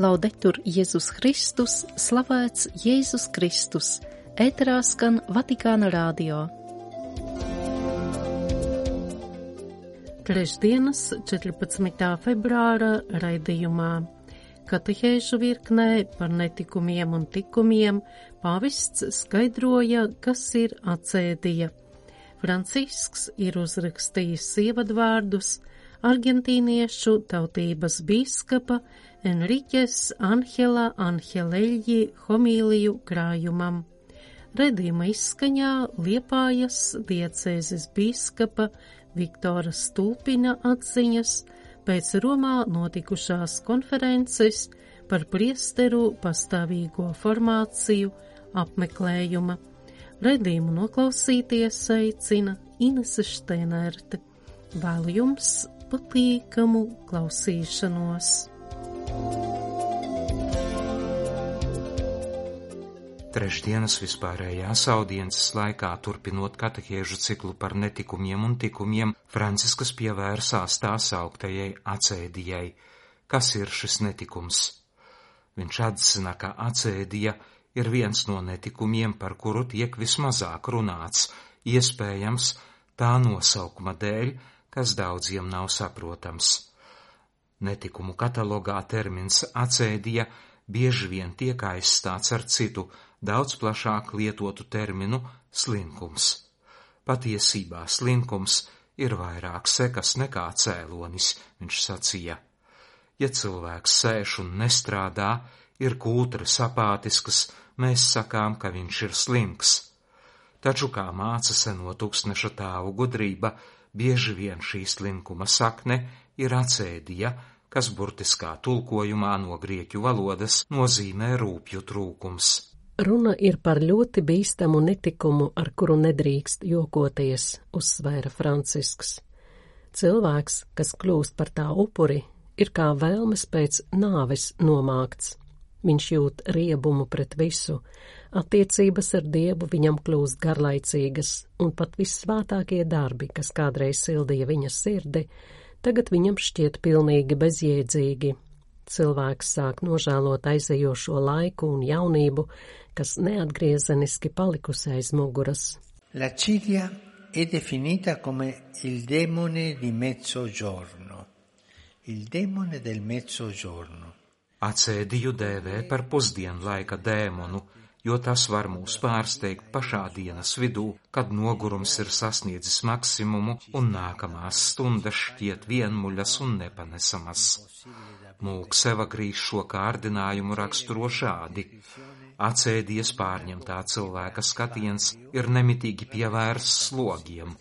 Laudetur Jēzus Kristus, slavēts Jēzus Kristus, ēterā skan Vatikāna rādio. Trešdienas 14. februāra raidījumā katehēžu virknē par netikumiem un tikumiem pavists skaidroja, kas ir acēdija. Francisks ir uzrakstījis ievadvārdus argentīniešu tautības bīskapa Enriķes Anhela Anheleļģi homīliju krājumam. Redījuma izskaņā Liepājas diecēzes bīskapa Viktora Stulpina atziņas pēc Romā notikušās konferences par priesteru pastāvīgo formāciju apmeklējuma. Redījumu noklausīties aicina Inese Šteinerte. Vēlu jums patīkamu klausīšanos! Trešdienas vispārējās audiences laikā, turpinot katehēžu ciklu par netikumiem un tikumiem, Franciskas pievērsās tās augtajai acēdijai. Kas ir šis netikums? Viņš atzina, ka acēdija ir viens no netikumiem, par kuru tiek vismazāk runāts, iespējams tā nosaukuma dēļ, kas daudziem nav saprotams. Netikumu katalogā termins acēdija bieži vien tiek aizstāts ar citu, daudz plašāk lietotu terminu slinkums. Patiesībā slinkums ir vairāk sekas nekā cēlonis, viņš sacīja. Ja cilvēks sēž un nestrādā, ir kūtras apātiskas, mēs sakām, ka viņš ir slinks. Taču, kā māca seno tūkstneša tāvu gudrība, bieži vien šī slinkuma sakne ir acēdija, kas burtiskā tulkojumā no grieķu valodas nozīmē rūpju trūkums. Runa ir par ļoti bīstamu netikumu, ar kuru nedrīkst jokoties, uzsvēra Francisks. Cilvēks, kas kļūst par tā upuri, ir kā vēlmes pēc nāves nomākts. Viņš jūt riebumu pret visu, attiecības ar Dievu viņam kļūst garlaicīgas, un pat vissvātākie darbi, kas kādreiz sildīja viņa sirdi, tagad viņam šķiet pilnīgi bezjēdzīgi. Cilvēks sāk nožēlot aizejošo laiku un jaunību, kas neatgriezeniski palikusi aiz muguras. La Cilia è definita come il demone di mezzogiorno, il demone del mezzogiorno. Acēdiju dēvē par pusdienlaika dēmonu, jo tas var mūs pārsteigt pašā dienas vidū, kad nogurums ir sasniedzis maksimumu un nākamās stundas šķiet vienmuļas un nepanesamas. Mūkseva grīž šo kārdinājumu raksturo šādi. Acēdies pārņemtā cilvēka skatiens ir nemitīgi pievērsts slogiem.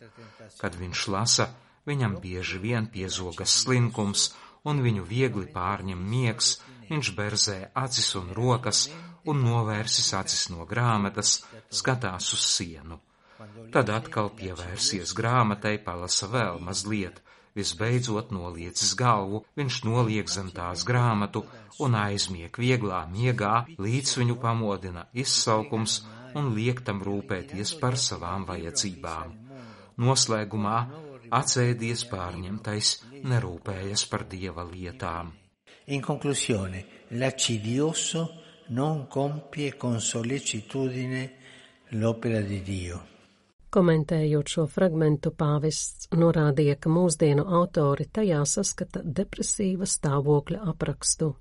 Kad viņš lasa, viņam bieži vien piezogas slinkums un viņu viegli pārņem miegs, viņš berzē acis un rokas un novērsis acis no grāmatas, skatās uz sienu. Tad atkal pievērsies grāmatai, palasa vēl mazliet, visbeidzot noliecis galvu, viņš noliek zem tās grāmatu un aizmiek vieglā miegā, līdz viņu pamodina izsaukums un liek tam rūpēties par savām vajadzībām. Noslēgumā acēdies pārņemtais nerūpējas par dieva lietām. In conclusione, l'accidioso non compie con sollecitudine l'opera di Dio. Komentējot šo fragmentu, pāvests norādīja, ka mūsdienu autori tajā saskata depresīva stāvokļa aprakstu.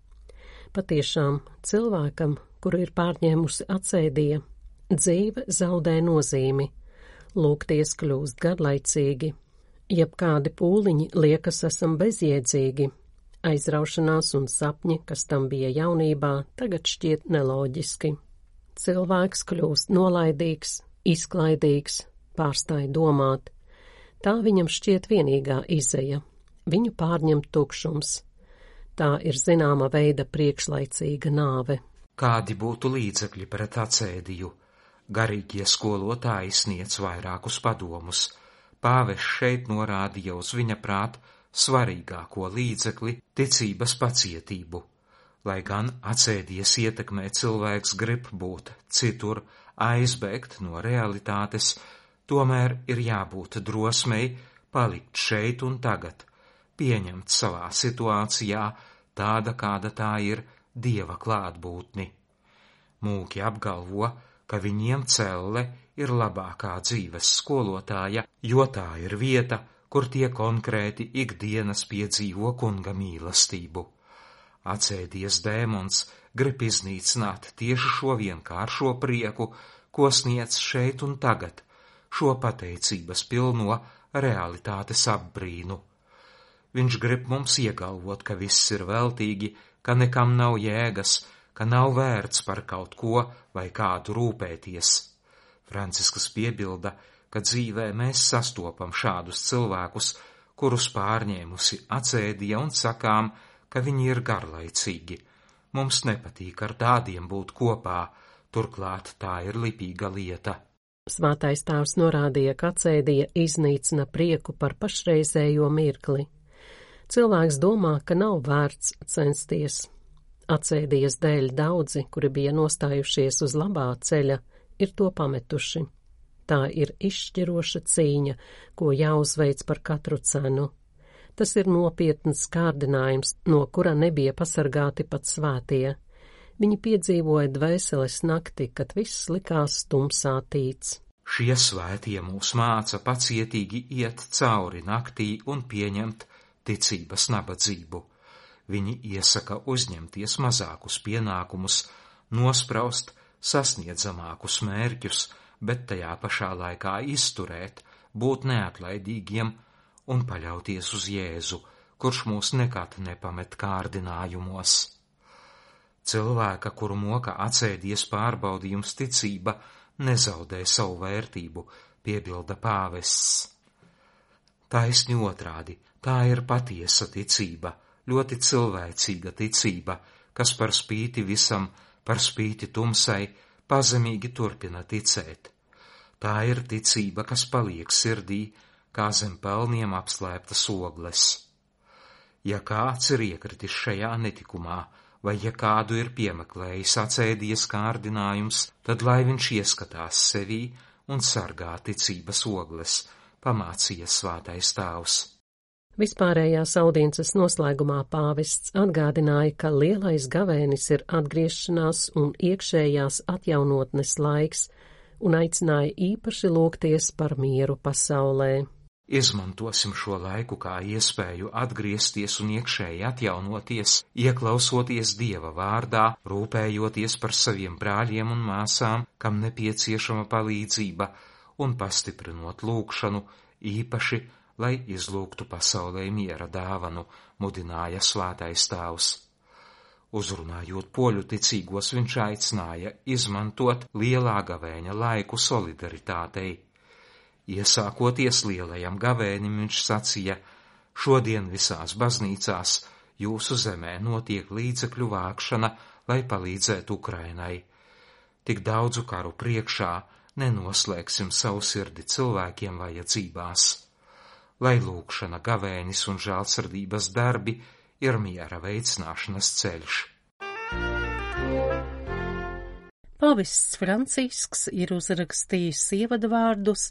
Patiešām cilvēkam, kuru ir pārņēmusi atsēdija, dzīve zaudē nozīmi, lūgties kļūst garlaicīgi, jebkādi pūliņi liekas esam bezjēdzīgi, Aizraušanās un sapņi, kas tam bija jaunībā, tagad šķiet neloģiski. Cilvēks kļūst nolaidīgs, izklaidīgs, pārstāja domāt. Tā viņam šķiet vienīgā izeja. Viņu pārņem tukšums. Tā ir zināma veida priekšlaicīga nāve. Kādi būtu līdzekļi pret acēdiju? Garīgie skolotāji sniedz vairākus padomus. Pāves šeit norādīja uz viņa prāt svarīgāko līdzekli ticības pacietību. Lai gan atsēdies ietekmē cilvēks grib būt citur, aizbēgt no realitātes, tomēr ir jābūt drosmei palikt šeit un tagad, pieņemt savā situācijā tāda, kāda tā ir, dieva klātbūtni. Mūki apgalvo, ka viņiem celle ir labākā dzīves skolotāja, jo tā ir vieta, kur tie konkrēti ikdienas piedzīvo kunga mīlestību. Acēdies dēmons grib iznīcināt tieši šo vienkāršo prieku, ko sniedz šeit un tagad, šo pateicības pilno realitātes apbrīnu. Viņš grib mums iegalvot, ka viss ir veltīgi, ka nekam nav jēgas, ka nav vērts par kaut ko vai kādu rūpēties. Franciskas piebilda, ka dzīvē mēs sastopam šādus cilvēkus, kurus pārņēmusi acēdija un sakām, ka viņi ir garlaicīgi. Mums nepatīk ar tādiem būt kopā, turklāt tā ir lipīga lieta. Svātais tēvs norādīja, ka acēdija iznīcina prieku par pašreizējo mirkli. Cilvēks domā, ka nav vērts censties. Atsēdies dēļ daudzi, kuri bija nostājušies uz labā ceļa, ir to pametuši. Tā ir izšķiroša cīņa, ko jāuzveic par katru cenu. Tas ir nopietns kārdinājums, no kura nebija pasargāti pat svētie. Viņi piedzīvoja dvēseles nakti, kad viss likās tumsā tīts. Šie svētie mūs māca pacietīgi iet cauri naktī un pieņemt ticības nabadzību. Viņi iesaka uzņemties mazākus pienākumus, nospraust sasniedzamākus mērķus, bet tajā pašā laikā izturēt, būt neatlaidīgiem un paļauties uz Jēzu, kurš mūs nekad nepamet kārdinājumos. Cilvēka, kuru moka atsēdies pārbaudījums ticība, nezaudē savu vērtību, piebilda pāvests. Taisni otrādi, Tā ir patiesa ticība, ļoti cilvēcīga ticība, kas par spīti visam, par spīti tumsai, pazemīgi turpina ticēt. Tā ir ticība, kas paliek sirdī, kā zem pelniem apslēptas ogles. Ja kāds ir iekritis šajā netikumā, vai ja kādu ir piemeklējis acēdies kārdinājums, tad lai viņš ieskatās sevī un sargā ticības ogles, pamācīja svātais tēvs. Vispārējās audiences noslēgumā pāvests atgādināja, ka lielais gavēnis ir atgriešanās un iekšējās atjaunotnes laiks, un aicināja īpaši lūgties par mieru pasaulē. Izmantosim šo laiku kā iespēju atgriezties un iekšēji atjaunoties, ieklausoties Dieva vārdā, rūpējoties par saviem brāļiem un māsām, kam nepieciešama palīdzība, un pastiprinot lūgšanu, īpaši lai izlūgtu pasaulē miera dāvanu, mudināja svētais tēvs. Uzrunājot poļu ticīgos, viņš aicināja izmantot lielā gavēņa laiku solidaritātei. Iesākoties lielajam gavēnim, viņš sacīja, šodien visās baznīcās jūsu zemē notiek līdzekļu vākšana, lai palīdzētu Ukrainai. Tik daudzu karu priekšā nenoslēgsim savu sirdi cilvēkiem vajadzībās lai lūkšana, gavēnis un žēlsirdības darbi ir miera veicināšanas ceļš. Pavists Francisks ir uzrakstījis ievadvārdus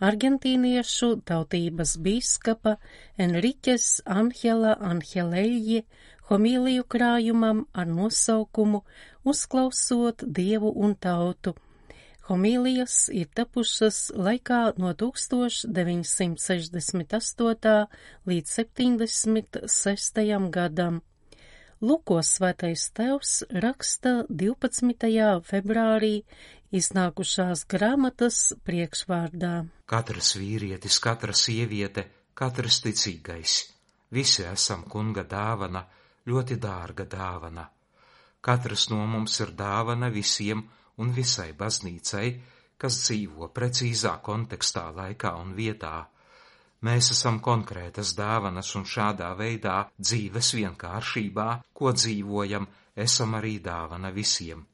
argentīniešu tautības bīskapa Enriķes Anhela Anhelēļie homīliju krājumam ar nosaukumu Uzklausot Dievu un tautu Homīlijas ir tapušas laikā no 1968. līdz 76. gadam. Lukos svētais tevs raksta 12. februārī iznākušās grāmatas priekšvārdā. Katrs vīrietis, katra sieviete, katrs ticīgais, visi esam kunga dāvana, ļoti dārga dāvana. Katrs no mums ir dāvana visiem, un visai baznīcai, kas dzīvo precīzā kontekstā, laikā un vietā. Mēs esam konkrētas dāvanas un šādā veidā dzīves vienkāršībā, ko dzīvojam, esam arī dāvana visiem.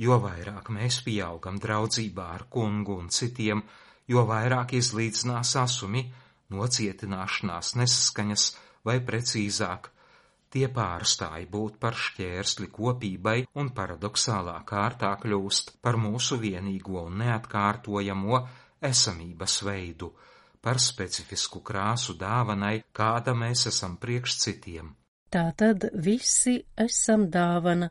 Jo vairāk mēs pieaugam draudzībā ar kungu un citiem, jo vairāk izlīdzinās asumi, nocietināšanās, nesaskaņas vai precīzāk tie pārstāja būt par šķērsli kopībai un paradoxālā kārtā kļūst par mūsu vienīgo un neatkārtojamo esamības veidu, par specifisku krāsu dāvanai, kāda mēs esam priekš citiem. Tātad visi esam dāvana,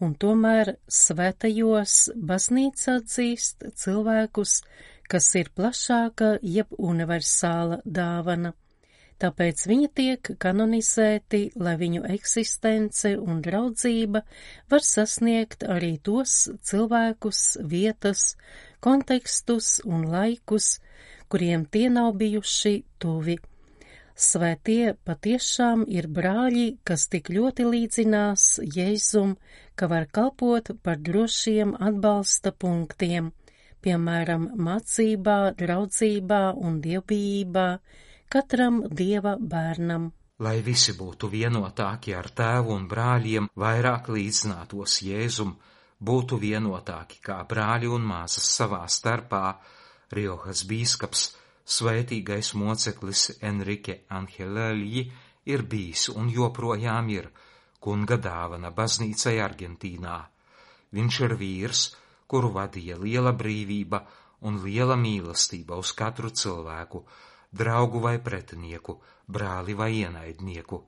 un tomēr svētajos baznīca atzīst cilvēkus, kas ir plašāka jeb universāla dāvana. Tāpēc viņi tiek kanonizēti, lai viņu eksistence un draudzība var sasniegt arī tos cilvēkus, vietas, kontekstus un laikus, kuriem tie nav bijuši tuvi. Svētie patiešām ir brāļi, kas tik ļoti līdzinās Jēzum, ka var kalpot par drošiem atbalsta punktiem, piemēram, mācībā, draudzībā un dievbijībā, katram dieva bērnam. Lai visi būtu vienotāki ar tēvu un brāļiem, vairāk līdzinātos Jēzum, būtu vienotāki kā brāļi un māsas savā starpā, Riohas bīskaps, svētīgais moceklis Enrique Angelēļi ir bijis un joprojām ir kunga dāvana baznīcai Argentīnā. Viņš ir vīrs, kuru vadīja liela brīvība un liela mīlestība uz katru cilvēku, draugu vai pretinieku, brāli vai ienaidnieku.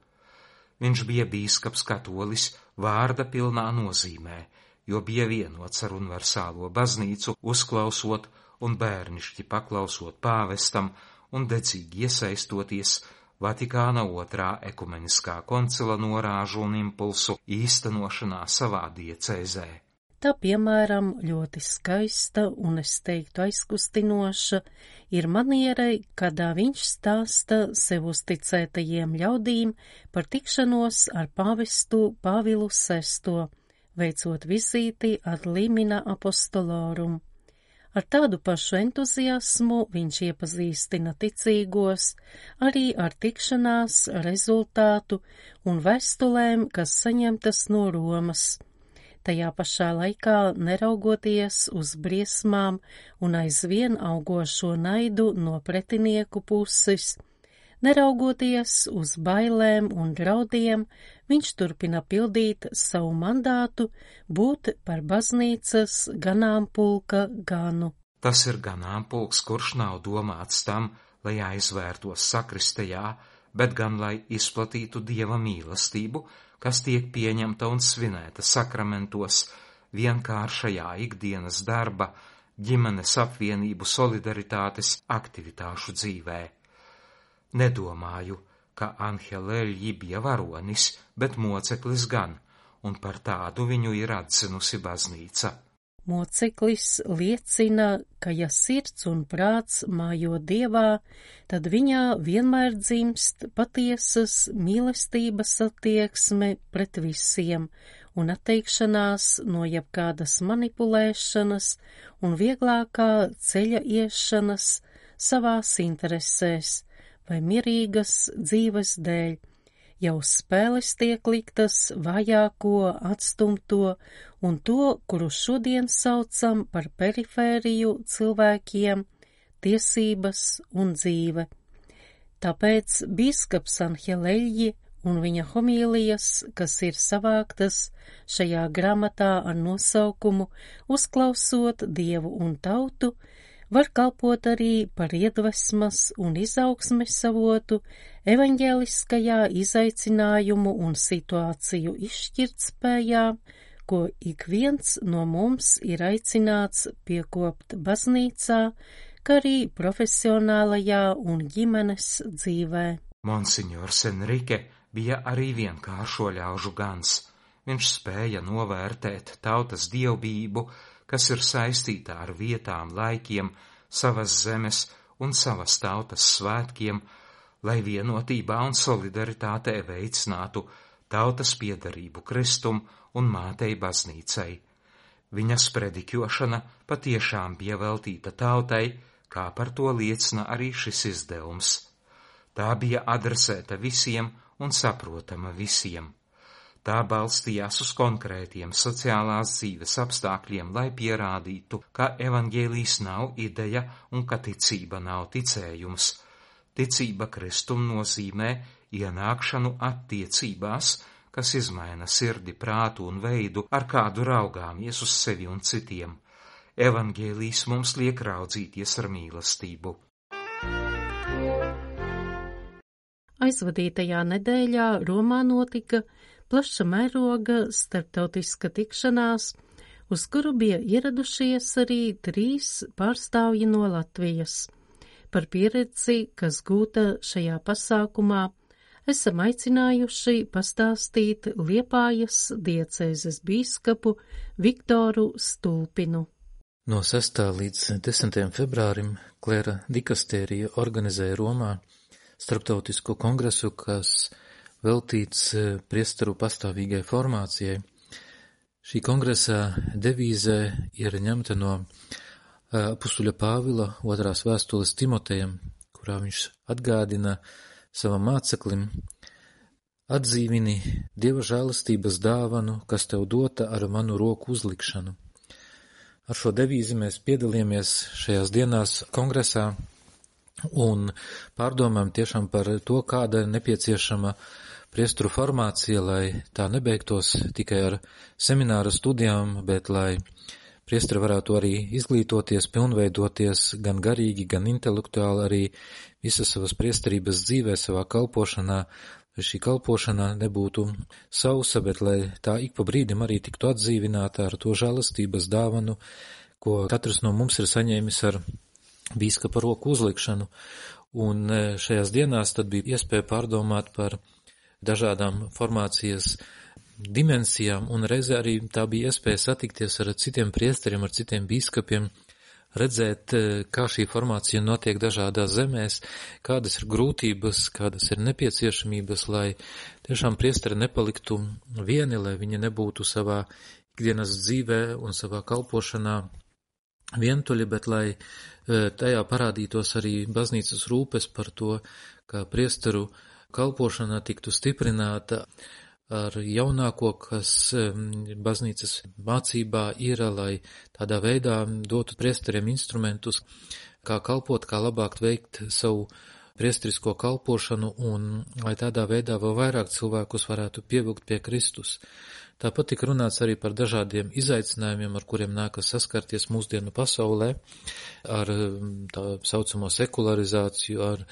Viņš bija bīskaps katolis vārda pilnā nozīmē, jo bija vienots ar universālo baznīcu, uzklausot un bērnišķi paklausot pāvestam un dedzīgi iesaistoties Vatikāna otrā ekumeniskā koncila norāžu un impulsu īstenošanā savā diecēzē. Tā, piemēram, ļoti skaista un, es teiktu, aizkustinoša ir manierai, kādā viņš stāsta sev uzticētajiem ļaudīm par tikšanos ar pāvestu Pāvilu VI, veicot vizīti ad limina apostolorum. Ar tādu pašu entuziasmu viņš iepazīstina ticīgos arī ar tikšanās rezultātu un vēstulēm, kas saņemtas no Romas tajā pašā laikā neraugoties uz briesmām un aizvien augošo naidu no pretinieku puses, neraugoties uz bailēm un draudiem, viņš turpina pildīt savu mandātu būt par baznīcas ganāmpulka ganu. Tas ir ganāmpulks, kurš nav domāts tam, lai aizvērtos sakristejā, bet gan lai izplatītu dieva mīlestību, kas tiek pieņemta un svinēta sakramentos, vienkāršajā ikdienas darba, ģimenes apvienību solidaritātes aktivitāšu dzīvē. Nedomāju, ka Anhelēļi bija varonis, bet moceklis gan, un par tādu viņu ir atzinusi baznīca. Moceklis liecina, ka ja sirds un prāts mājo dievā, tad viņā vienmēr dzimst patiesas mīlestības attieksme pret visiem un atteikšanās no jebkādas manipulēšanas un vieglākā ceļa iešanas savās interesēs vai mierīgas dzīves dēļ jau spēles tiek liktas vajāko, atstumto un to, kuru šodien saucam par perifēriju cilvēkiem, tiesības un dzīve. Tāpēc bīskaps Anheleļģi un viņa homīlijas, kas ir savāktas šajā grāmatā ar nosaukumu Uzklausot Dievu un tautu, var kalpot arī par iedvesmas un izaugsmes savotu evaņģēliskajā izaicinājumu un situāciju izšķirtspējā, ko ik viens no mums ir aicināts piekopt baznīcā, kā arī profesionālajā un ģimenes dzīvē. Monsignors Enrique bija arī vienkāršo ļaužu gans. Viņš spēja novērtēt tautas dievbību, kas ir saistīta ar vietām, laikiem, savas zemes un savas tautas svētkiem, lai vienotībā un solidaritātē veicinātu tautas piedarību Kristum un mātei baznīcai. Viņas predikjošana patiešām bija veltīta tautai, kā par to liecina arī šis izdevums. Tā bija adresēta visiem un saprotama visiem. Tā balstījās uz konkrētiem sociālās dzīves apstākļiem, lai pierādītu, ka evaņģēlīs nav ideja un ka ticība nav ticējums. Ticība Kristum nozīmē ienākšanu attiecībās, kas izmaina sirdi, prātu un veidu, ar kādu raugāmies uz sevi un citiem. Evaņģēlīs mums liek raudzīties ar mīlestību. Aizvadītajā nedēļā Romā notika plaša mēroga starptautiska tikšanās, uz kuru bija ieradušies arī trīs pārstāvji no Latvijas. Par pieredzi, kas gūta šajā pasākumā, esam aicinājuši pastāstīt Liepājas diecēzes bīskapu Viktoru Stulpinu. No 6. līdz 10. februārim Klēra dikastērija organizēja Romā starptautisko kongresu, kas veltīts e, priesteru pastāvīgai formācijai. Šī kongresa devīze ir ņemta no e, apustuļa Pāvila otrās vēstules Timotejam, kurā viņš atgādina savam māceklim, atdzīvini Dieva žēlastības dāvanu, kas tev dota ar manu roku uzlikšanu. Ar šo devīzi mēs piedalījāmies šajās dienās kongresā un pārdomājam tiešām par to, kāda ir nepieciešama priestru formācija, lai tā nebeigtos tikai ar semināra studijām, bet lai priestri varētu arī izglītoties, pilnveidoties gan garīgi, gan intelektuāli arī visas savas priesterības dzīvē, savā kalpošanā, šī kalpošana nebūtu sausa, bet lai tā ik pa brīdim arī tiktu atdzīvināta ar to žēlastības dāvanu, ko katrs no mums ir saņēmis ar bīskapa roku uzlikšanu. Un e, šajās dienās tad bija iespēja pārdomāt par dažādām formācijas dimensijām, un reizē arī tā bija iespēja satikties ar citiem priesteriem, ar citiem bīskapiem, redzēt, eh, kā šī formācija notiek dažādās zemēs, kādas ir grūtības, kādas ir nepieciešamības, lai tiešām priesteri nepaliktu vieni, lai viņi nebūtu savā ikdienas dzīvē un savā kalpošanā vientuļi, bet lai eh, tajā parādītos arī baznīcas rūpes par to, kā priesteru kalpošana tiktu stiprināta, ar jaunāko, kas baznīcas mācībā ir, lai tādā veidā dotu priesteriem instrumentus, kā kalpot, kā labāk veikt savu priestrisko kalpošanu un lai tādā veidā vēl vairāk cilvēkus varētu pievilkt pie Kristus. Tāpat tika runāts arī par dažādiem izaicinājumiem, ar kuriem nākas saskarties mūsdienu pasaulē, ar tā saucamo sekularizāciju, ar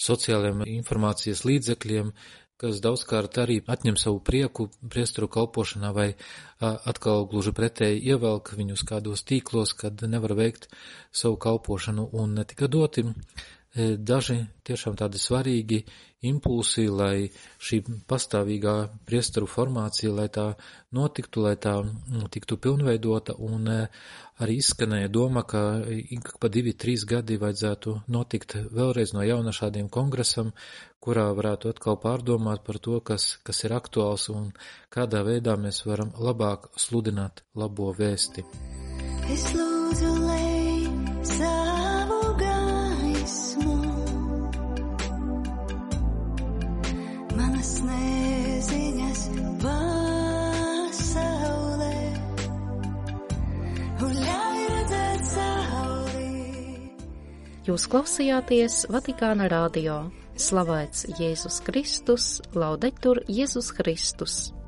sociālajiem informācijas līdzekļiem, kas daudzkārt arī atņem savu prieku priesteru kalpošanā vai atkal gluži pretēji ievelk viņus kādos tīklos, kad nevar veikt savu kalpošanu un netika doti daži tiešām tādi svarīgi impulsi, lai šī pastāvīgā priesteru formācija, lai tā notiktu, lai tā nu, tiktu pilnveidota, un e, arī izskanēja doma, ka ik pa divi, trīs gadi vajadzētu notikt vēlreiz no jauna šādiem kongresam, kurā varētu atkal pārdomāt par to, kas, kas ir aktuāls un kādā veidā mēs varam labāk sludināt labo vēsti. Es lūdzu, manas neziņas pasaulē un ļauj redzēt saulī. Jūs klausījāties Vatikāna radio. Slavēts Jēzus Kristus, laudetur Jēzus Kristus.